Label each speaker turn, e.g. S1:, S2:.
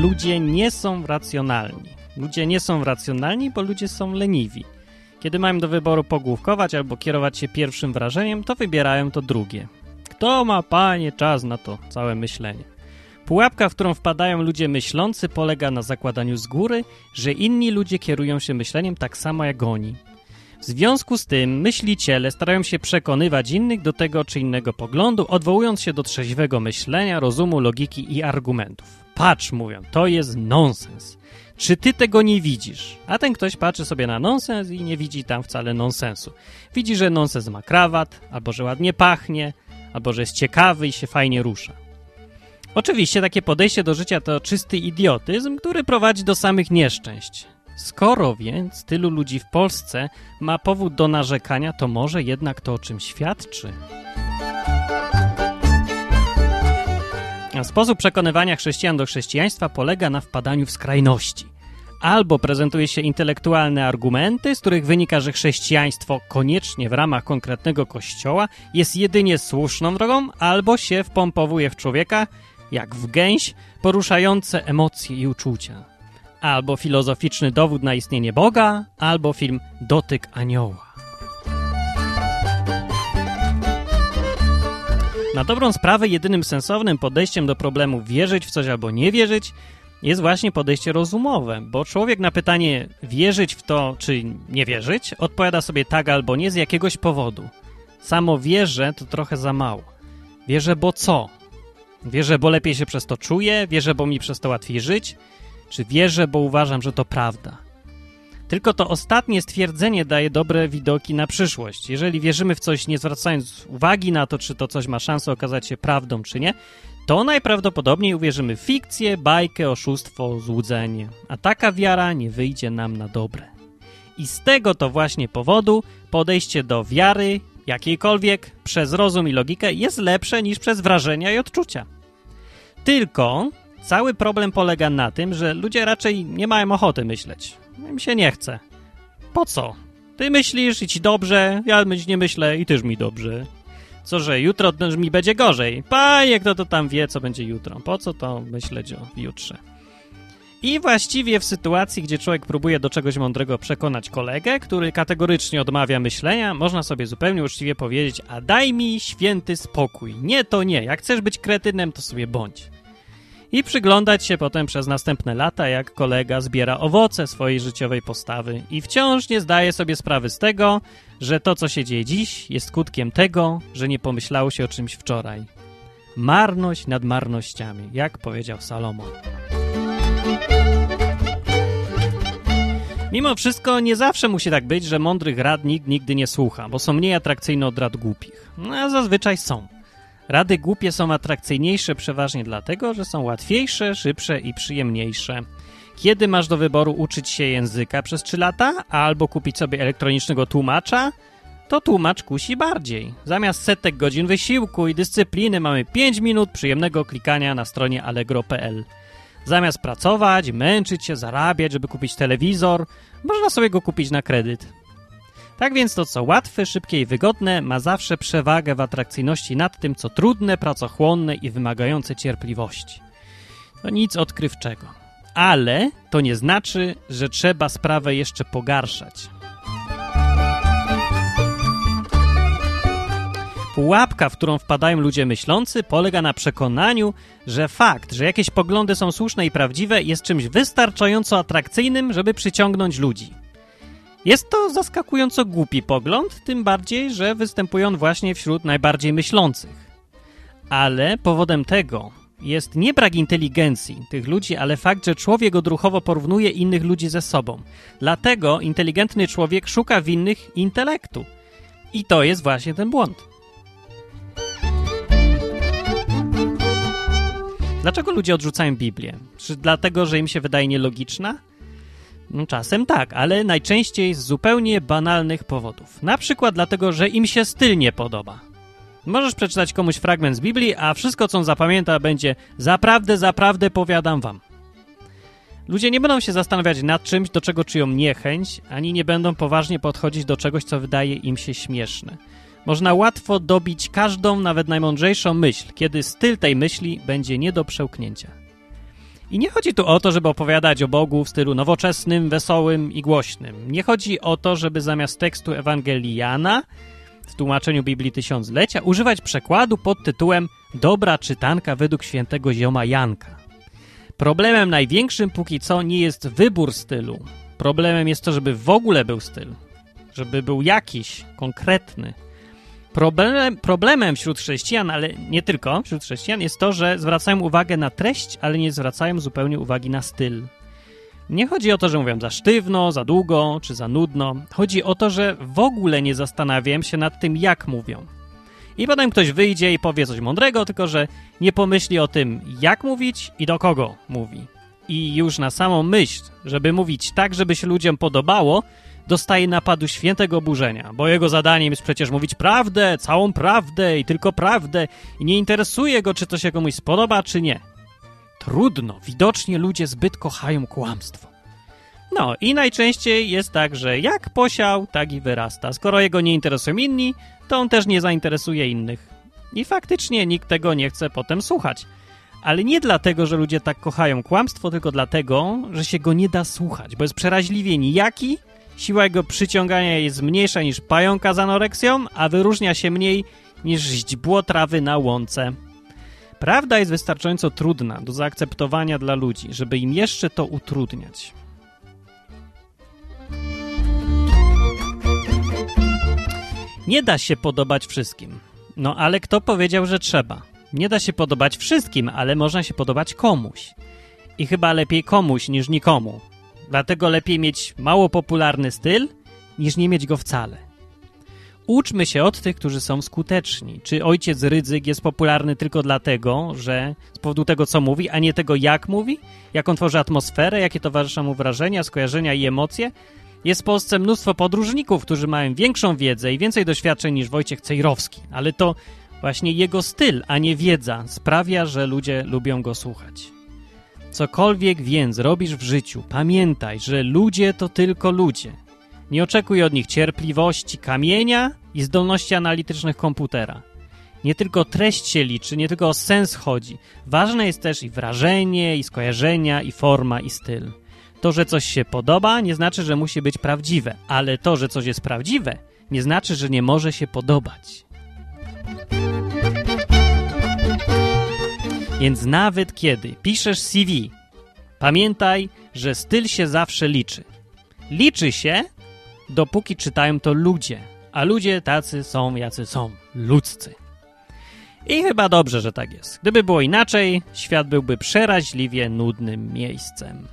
S1: ludzie nie są racjonalni. Ludzie nie są racjonalni, bo ludzie są leniwi. Kiedy mają do wyboru pogłówkować albo kierować się pierwszym wrażeniem, to wybierają to drugie. Kto ma, panie, czas na to całe myślenie? Pułapka, w którą wpadają ludzie myślący, polega na zakładaniu z góry, że inni ludzie kierują się myśleniem tak samo jak oni. W związku z tym myśliciele starają się przekonywać innych do tego czy innego poglądu, odwołując się do trzeźwego myślenia, rozumu, logiki i argumentów. Patrz, mówią, to jest nonsens. Czy ty tego nie widzisz? A ten ktoś patrzy sobie na nonsens i nie widzi tam wcale nonsensu. Widzi, że nonsens ma krawat, albo że ładnie pachnie, albo że jest ciekawy i się fajnie rusza. Oczywiście takie podejście do życia to czysty idiotyzm, który prowadzi do samych nieszczęść. Skoro więc tylu ludzi w Polsce ma powód do narzekania, to może jednak to o czym świadczy. Sposób przekonywania chrześcijan do chrześcijaństwa polega na wpadaniu w skrajności. Albo prezentuje się intelektualne argumenty, z których wynika, że chrześcijaństwo koniecznie w ramach konkretnego kościoła jest jedynie słuszną drogą, albo się wpompowuje w człowieka, jak w gęś, poruszające emocje i uczucia. Albo filozoficzny dowód na istnienie Boga, albo film Dotyk Anioła. Na dobrą sprawę jedynym sensownym podejściem do problemu wierzyć w coś albo nie wierzyć jest właśnie podejście rozumowe, bo człowiek na pytanie wierzyć w to czy nie wierzyć odpowiada sobie tak albo nie z jakiegoś powodu. Samo wierzę to trochę za mało. Wierzę, bo co? Wierzę, bo lepiej się przez to czuję, wierzę, bo mi przez to łatwiej żyć, czy wierzę, bo uważam, że to prawda. Tylko to ostatnie stwierdzenie daje dobre widoki na przyszłość. Jeżeli wierzymy w coś, nie zwracając uwagi na to, czy to coś ma szansę okazać się prawdą, czy nie, to najprawdopodobniej uwierzymy w fikcję, bajkę, oszustwo, złudzenie. A taka wiara nie wyjdzie nam na dobre. I z tego to właśnie powodu podejście do wiary, jakiejkolwiek, przez rozum i logikę jest lepsze niż przez wrażenia i odczucia. Tylko cały problem polega na tym, że ludzie raczej nie mają ochoty myśleć. Im się nie chce. Po co? Ty myślisz i ci dobrze, ja nie myślę i też mi dobrze. Co, że jutro też mi będzie gorzej. Panie, kto to tam wie, co będzie jutro. Po co to myśleć o jutrze? I właściwie w sytuacji, gdzie człowiek próbuje do czegoś mądrego przekonać kolegę, który kategorycznie odmawia myślenia, można sobie zupełnie uczciwie powiedzieć, a daj mi święty spokój. Nie, to nie. Jak chcesz być kretynem, to sobie bądź i przyglądać się potem przez następne lata, jak kolega zbiera owoce swojej życiowej postawy i wciąż nie zdaje sobie sprawy z tego, że to, co się dzieje dziś, jest skutkiem tego, że nie pomyślało się o czymś wczoraj. Marność nad marnościami, jak powiedział Salomon. Mimo wszystko nie zawsze musi tak być, że mądrych rad nikt nigdy nie słucha, bo są mniej atrakcyjne od rad głupich. No, a zazwyczaj są. Rady głupie są atrakcyjniejsze przeważnie dlatego, że są łatwiejsze, szybsze i przyjemniejsze. Kiedy masz do wyboru uczyć się języka przez 3 lata, albo kupić sobie elektronicznego tłumacza, to tłumacz kusi bardziej. Zamiast setek godzin wysiłku i dyscypliny mamy 5 minut przyjemnego klikania na stronie allegro.pl. Zamiast pracować, męczyć się, zarabiać, żeby kupić telewizor, można sobie go kupić na kredyt. Tak więc to, co łatwe, szybkie i wygodne, ma zawsze przewagę w atrakcyjności nad tym, co trudne, pracochłonne i wymagające cierpliwości. To nic odkrywczego. Ale to nie znaczy, że trzeba sprawę jeszcze pogarszać. Pułapka, w którą wpadają ludzie myślący, polega na przekonaniu, że fakt, że jakieś poglądy są słuszne i prawdziwe, jest czymś wystarczająco atrakcyjnym, żeby przyciągnąć ludzi. Jest to zaskakująco głupi pogląd, tym bardziej, że występuje on właśnie wśród najbardziej myślących. Ale powodem tego jest nie brak inteligencji tych ludzi, ale fakt, że człowiek odruchowo porównuje innych ludzi ze sobą. Dlatego inteligentny człowiek szuka winnych intelektu. I to jest właśnie ten błąd. Dlaczego ludzie odrzucają Biblię? Czy dlatego, że im się wydaje nielogiczna? No, czasem tak, ale najczęściej z zupełnie banalnych powodów. Na przykład dlatego, że im się styl nie podoba. Możesz przeczytać komuś fragment z Biblii, a wszystko, co on zapamięta, będzie zaprawdę, zaprawdę powiadam wam. Ludzie nie będą się zastanawiać nad czymś, do czego czują niechęć, ani nie będą poważnie podchodzić do czegoś, co wydaje im się śmieszne. Można łatwo dobić każdą, nawet najmądrzejszą myśl, kiedy styl tej myśli będzie nie do przełknięcia. I nie chodzi tu o to, żeby opowiadać o Bogu w stylu nowoczesnym, wesołym i głośnym. Nie chodzi o to, żeby zamiast tekstu Ewangeliana w tłumaczeniu Biblii Tysiąclecia używać przekładu pod tytułem Dobra czytanka według świętego zioma Janka. Problemem największym póki co nie jest wybór stylu. Problemem jest to, żeby w ogóle był styl. Żeby był jakiś, konkretny. Problemem, problemem wśród chrześcijan, ale nie tylko wśród chrześcijan, jest to, że zwracają uwagę na treść, ale nie zwracają zupełnie uwagi na styl. Nie chodzi o to, że mówią za sztywno, za długo czy za nudno. Chodzi o to, że w ogóle nie zastanawiam się nad tym, jak mówią. I potem ktoś wyjdzie i powie coś mądrego, tylko że nie pomyśli o tym, jak mówić i do kogo mówi. I już na samą myśl, żeby mówić tak, żeby się ludziom podobało, dostaje napadu świętego oburzenia, bo jego zadaniem jest przecież mówić prawdę, całą prawdę i tylko prawdę i nie interesuje go, czy to się komuś spodoba, czy nie. Trudno, widocznie ludzie zbyt kochają kłamstwo. No i najczęściej jest tak, że jak posiał, tak i wyrasta. Skoro jego nie interesują inni, to on też nie zainteresuje innych. I faktycznie nikt tego nie chce potem słuchać. Ale nie dlatego, że ludzie tak kochają kłamstwo, tylko dlatego, że się go nie da słuchać, bo jest przeraźliwie nijaki, siła jego przyciągania jest mniejsza niż pająka z anoreksją, a wyróżnia się mniej niż źdźbło trawy na łące. Prawda jest wystarczająco trudna do zaakceptowania dla ludzi, żeby im jeszcze to utrudniać. Nie da się podobać wszystkim. No ale kto powiedział, że trzeba? Nie da się podobać wszystkim, ale można się podobać komuś. I chyba lepiej komuś niż nikomu. Dlatego lepiej mieć mało popularny styl, niż nie mieć go wcale. Uczmy się od tych, którzy są skuteczni. Czy ojciec Rydzyk jest popularny tylko dlatego, że z powodu tego, co mówi, a nie tego, jak mówi? Jak on tworzy atmosferę, jakie towarzyszą mu wrażenia, skojarzenia i emocje? Jest w Polsce mnóstwo podróżników, którzy mają większą wiedzę i więcej doświadczeń niż Wojciech Cejrowski, ale to właśnie jego styl, a nie wiedza sprawia, że ludzie lubią go słuchać. Cokolwiek więc robisz w życiu, pamiętaj, że ludzie to tylko ludzie. Nie oczekuj od nich cierpliwości kamienia i zdolności analitycznych komputera. Nie tylko treść się liczy, nie tylko o sens chodzi. Ważne jest też i wrażenie, i skojarzenia, i forma, i styl. To, że coś się podoba, nie znaczy, że musi być prawdziwe, ale to, że coś jest prawdziwe, nie znaczy, że nie może się podobać. Więc nawet kiedy piszesz CV, pamiętaj, że styl się zawsze liczy. Liczy się, dopóki czytają to ludzie, a ludzie tacy są, jacy są, ludzcy. I chyba dobrze, że tak jest. Gdyby było inaczej, świat byłby przeraźliwie nudnym miejscem.